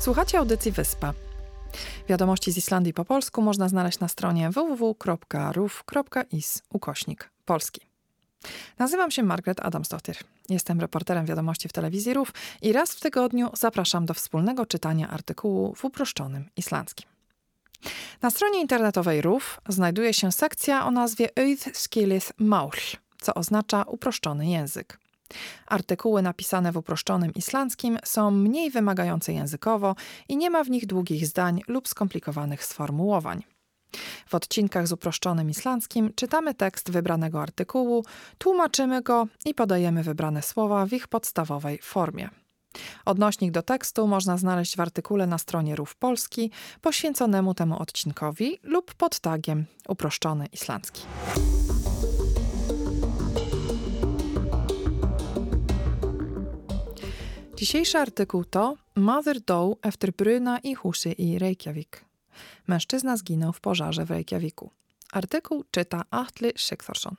Słuchacie audycji Wyspa. Wiadomości z Islandii po polsku można znaleźć na stronie www.ruf.is ukośnik polski. Nazywam się Margaret Adamsdottir. Jestem reporterem wiadomości w telewizji RUF i raz w tygodniu zapraszam do wspólnego czytania artykułu w uproszczonym islandzkim. Na stronie internetowej RUF znajduje się sekcja o nazwie Öith Skilith Maul, co oznacza uproszczony język. Artykuły napisane w uproszczonym islandzkim są mniej wymagające językowo i nie ma w nich długich zdań lub skomplikowanych sformułowań. W odcinkach z uproszczonym islandzkim czytamy tekst wybranego artykułu, tłumaczymy go i podajemy wybrane słowa w ich podstawowej formie. Odnośnik do tekstu można znaleźć w artykule na stronie Rów Polski poświęconemu temu odcinkowi lub pod tagiem uproszczony islandzki. Dzisiejszy artykuł to Mother Doe efter Bruna i Husy i Reykjavik. Mężczyzna zginął w pożarze w Reykjaviku. Artykuł czyta Atli Sigþórsson.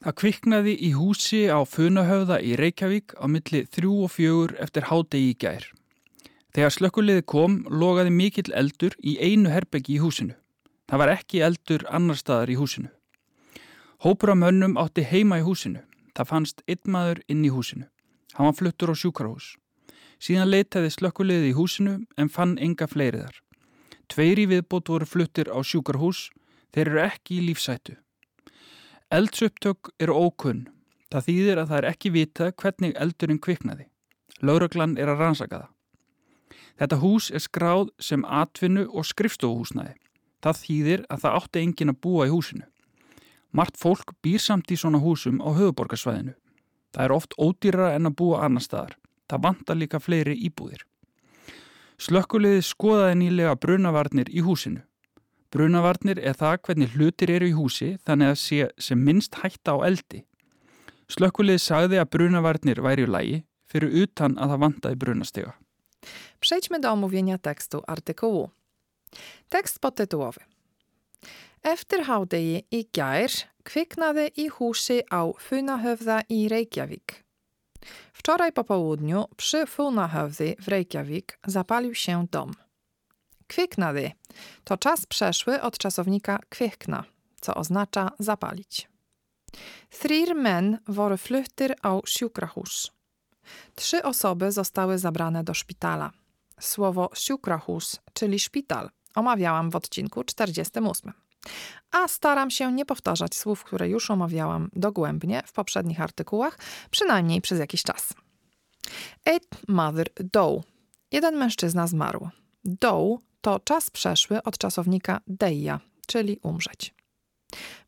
Það kviknaði í húsi á Funahöfða í Reykjavík á milli þrjú og fjögur eftir hádegi í gær. Þegar slökkuliði kom logaði mikill eldur í einu herbeggi í húsinu. Það var ekki eldur annar staðar í húsinu. Hópur af mönnum átti heima í húsinu. Það fannst einn maður inn í húsinu. Hann var fluttur á sjúkrahús. Síðan leitaði slökkuliði í húsinu en fann enga fleiriðar. Tveiri viðbót voru fluttir á sjúkrahús. Þeir eru ekki í lífsættu. Eldsupptök eru ókunn. Það þýðir að það er ekki vita hvernig eldurinn kviknaði. Lauraglann er að rannsaka það. Þetta hús er skráð sem atvinnu og skrifstofuhúsnaði. Það þýðir að það átti engin að búa í húsinu. Mart fólk býr samt í svona húsum á höfuborgarsvæðinu. Það er oft ódýra en að búa annar staðar. Það vantar líka fleiri íbúðir. Slökkuliði skoðaði nýlega brunavarnir í húsinu. Brunavarnir er það hvernig hlutir eru í húsi þannig að sé sem minnst hætta á eldi. Slökkuliði sagði að brunavarnir væri í lagi fyrir utan að það vantaði brunastega. Przejdźmy do omówienia tekstu artykułu. Tekst podtytułowy. Eftir hádegi í gær kviknaði í húsi á Funahöfða i Reykjavík. Wczoraj po południu przy Funahöfði w Reykjavik zapalił się dom. Kviknaði to czas przeszły od czasownika kvikna, co oznacza zapalić. Þrír menn voru fluttir á sjúkrahús. Trzy osoby zostały zabrane do szpitala. Słowo sjúkrahús, czyli szpital, omawiałam w odcinku 48. A staram się nie powtarzać słów, które już omawiałam dogłębnie w poprzednich artykułach, przynajmniej przez jakiś czas. Eight mother doe. Jeden mężczyzna zmarł. Doe to czas przeszły od czasownika deia, czyli umrzeć.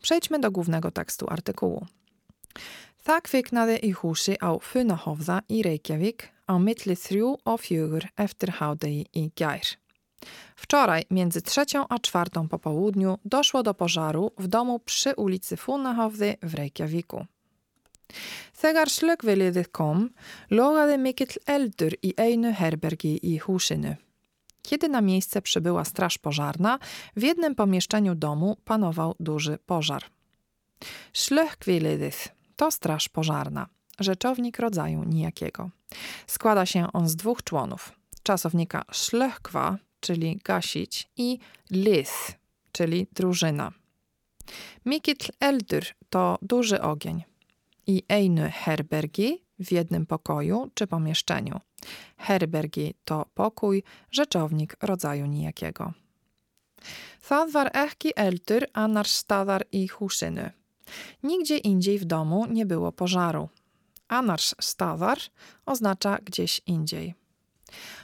Przejdźmy do głównego tekstu artykułu. Það kviknaði í húsi á Funahofða i Reykjavík á milli þrjú og fjögur eftir hádegi i gær. Wczoraj między trzecią a czwartą po południu doszło do pożaru w domu przy ulicy Funahofði w Reykjavíku. Þegar slökkviliðið kom, logaði mikill eldur i einu herbergi i húsinu. Kiedy na miejsce przybyła straż pożarna, w jednym pomieszczeniu domu panował duży pożar. Slökkviliðið to straż pożarna, rzeczownik rodzaju nijakiego. Składa się on z dwóch członów. Czasownika slökkva, czyli gasić, i lith, czyli drużyna. Mikill eldur to duży ogień. I einu herbergi w jednym pokoju czy pomieszczeniu. Herbergi to pokój, rzeczownik rodzaju nijakiego. Það var ekki eldur annars i húsinu. Nigdzie indziej w domu nie było pożaru. Annars staðar oznacza gdzieś indziej.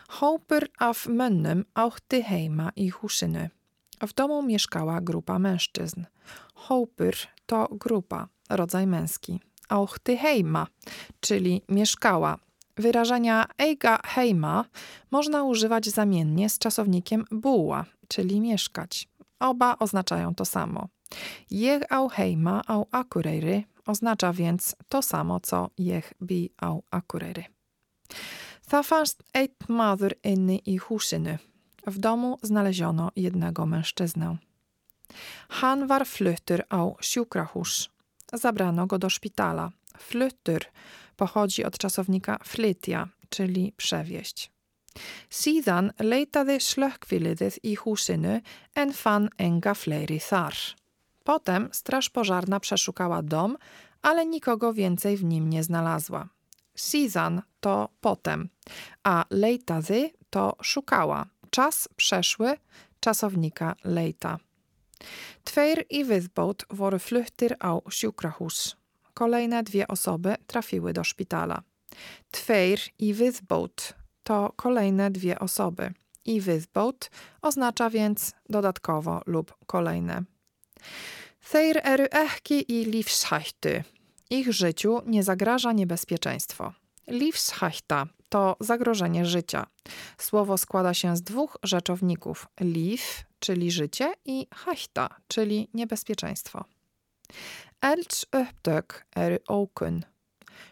Hópur af mönnum átti heima i húsinu. W domu mieszkała grupa mężczyzn. Hópur to grupa, rodzaj męski. Átti heima, czyli mieszkała. Wyrażenia eiga heima można używać zamiennie z czasownikiem buła, czyli mieszkać. Oba oznaczają to samo. Jech au heima au akureyry oznacza więc to samo co jech bi au akureyry. Það fannst einn maður inni i húsinu. W domu znaleziono jednego mężczyznę. Han var fluttur á sjúkrahús. Zabrano go do szpitala. Fluttur pochodzi od czasownika flytia, czyli przewieźć. Síðan leitaði slökkviliðið i húsinu en fann enga fleiri thar. Potem straż pożarna przeszukała dom, ale nikogo więcej w nim nie znalazła. Síðan to potem, a leitaði to szukała. Czas przeszły czasownika leita. Tveir i viðbót voru fluttir á sjúkrahús. Kolejne dwie osoby trafiły do szpitala. Tveir i viðbót to kolejne dwie osoby. I viðbót oznacza więc dodatkowo lub kolejne. Þeir eru ekki i lífshættu. Ich życiu nie zagraża niebezpieczeństwo. Livshachta to zagrożenie życia. Słowo składa się z dwóch rzeczowników: liv, czyli życie, i hachta, czyli niebezpieczeństwo. Eldsupptök er okun.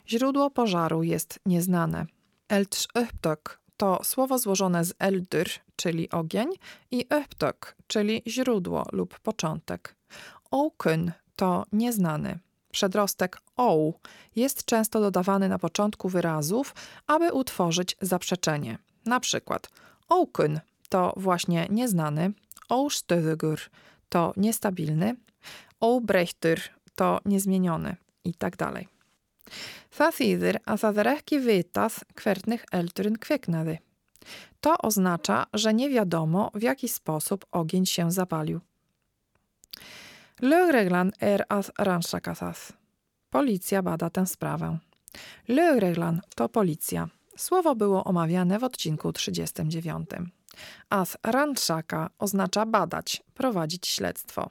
Źródło pożaru jest nieznane. Eldsupptök to słowo złożone z eldyr, czyli ogień, i upptök, czyli źródło lub początek. Okun to nieznany. Przedrostek oł jest często dodawany na początku wyrazów, aby utworzyć zaprzeczenie. Na przykład ołkyn to właśnie nieznany, ołstöwygur to niestabilny, ołbrechtyr to niezmieniony i dalej. Það þýðir að það er ekki vitað hvernig eldurinn. To oznacza, że nie wiadomo w jaki sposób ogień się zapalił. Lögreglan er að rannsaka það. Policja bada tę sprawę. Lögreglan to policja. Słowo było omawiane w odcinku 39. As rannsaka oznacza badać, prowadzić śledztwo.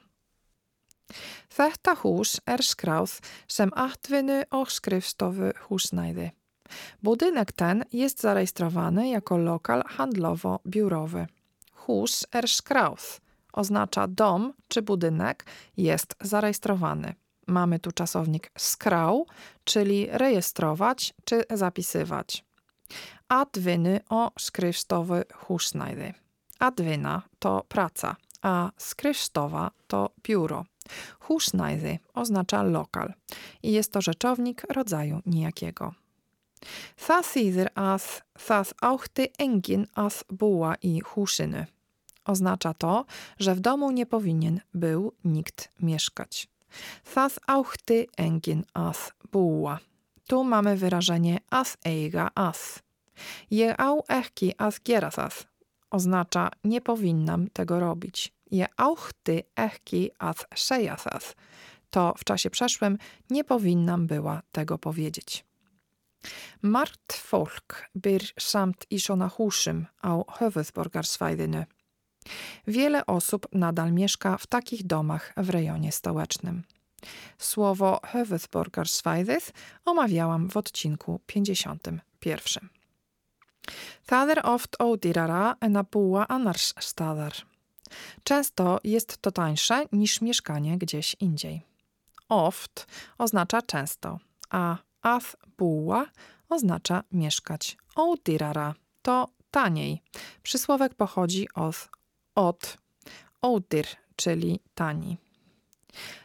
Þetta hús er skráð sem atvinnu och skrifstowy húsnæði. Budynek ten jest zarejestrowany jako lokal handlowo-biurowy. Hús er skráð oznacza dom czy budynek jest zarejestrowany. Mamy tu czasownik skrał, czyli rejestrować czy zapisywać. Adwyny o skrysztowy husznajdy. Adwyna to praca, a skrysztowa to biuro. Husznajdy oznacza lokal i jest to rzeczownik rodzaju nijakiego. Það þýðir að það átti engin að búa i húsinu. Oznacza to, że w domu nie powinien był nikt mieszkać. Það átti engin að búa. Tu mamy wyrażenie að eiga að. Je á ekki að gera það. Oznacza nie powinnam tego robić. Je átti ekki að segja það. To w czasie przeszłym nie powinnam była tego powiedzieć. Margt folk byr samt i na húsum á höfuðborgarsvæðinu. Wiele osób nadal mieszka w takich domach w rejonie stołecznym. Słowo höfuðborgarsvæðið omawiałam w odcinku 51. Það er oft ódýrara en að búa annars. Często jest to tańsze niż mieszkanie gdzieś indziej. Oft oznacza często, a að búa oznacza mieszkać. Ódýrara to taniej. Przysłowek pochodzi od od ódyr, czyli tani.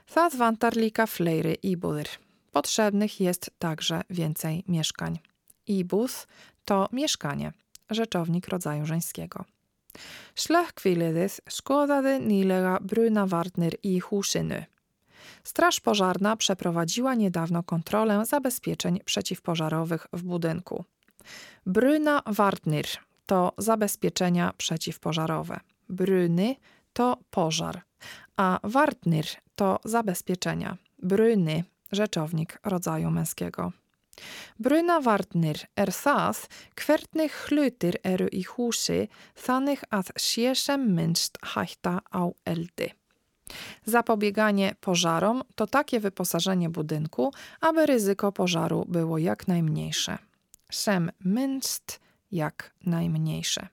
Það vantar líka fleiri íbúðir. Potrzebnych jest także więcej mieszkań. Íbúð to mieszkanie, rzeczownik rodzaju żeńskiego. Slökkviliðið skoðaði nýlega brunavarnir i húsinu. Straż pożarna przeprowadziła niedawno kontrolę zabezpieczeń przeciwpożarowych w budynku. Bruna Wartnir to zabezpieczenia przeciwpożarowe. Bryny to pożar, a Wartnir to zabezpieczenia. Bryny, rzeczownik rodzaju męskiego. Bruna Wartnir er það hvernig hlutir eru i þannig að sé sem minnst hætta á eldy. Zapobieganie pożarom to takie wyposażenie budynku, aby ryzyko pożaru było jak najmniejsze. Sem minst jak najmniejsze.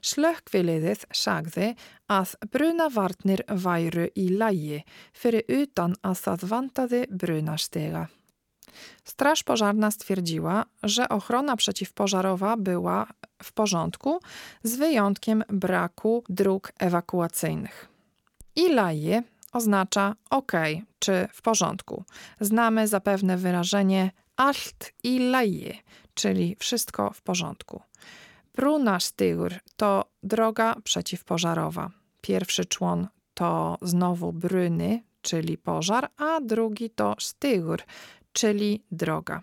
Slökkviliðið sagði að brunavarnir væru í lægi fyrir utan að það vantaði brunastega. Straż pożarna stwierdziła, że ochrona przeciwpożarowa była w porządku z wyjątkiem braku dróg ewakuacyjnych. Ilaje oznacza ok czy w porządku. Znamy zapewne wyrażenie alt ilaje, czyli wszystko w porządku. Bruna stygur to droga przeciwpożarowa. Pierwszy człon to znowu bryny, czyli pożar, a drugi to stygur, czyli droga.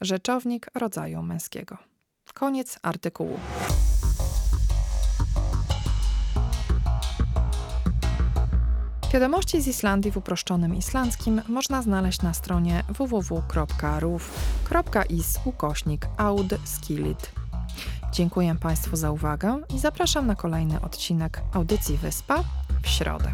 Rzeczownik rodzaju męskiego. Koniec artykułu. Wiadomości z Islandii w uproszczonym islandzkim można znaleźć na stronie www.ruf.is ukośnik aud skillit. Dziękuję Państwu za uwagę i zapraszam na kolejny odcinek audycji Wyspa w środę.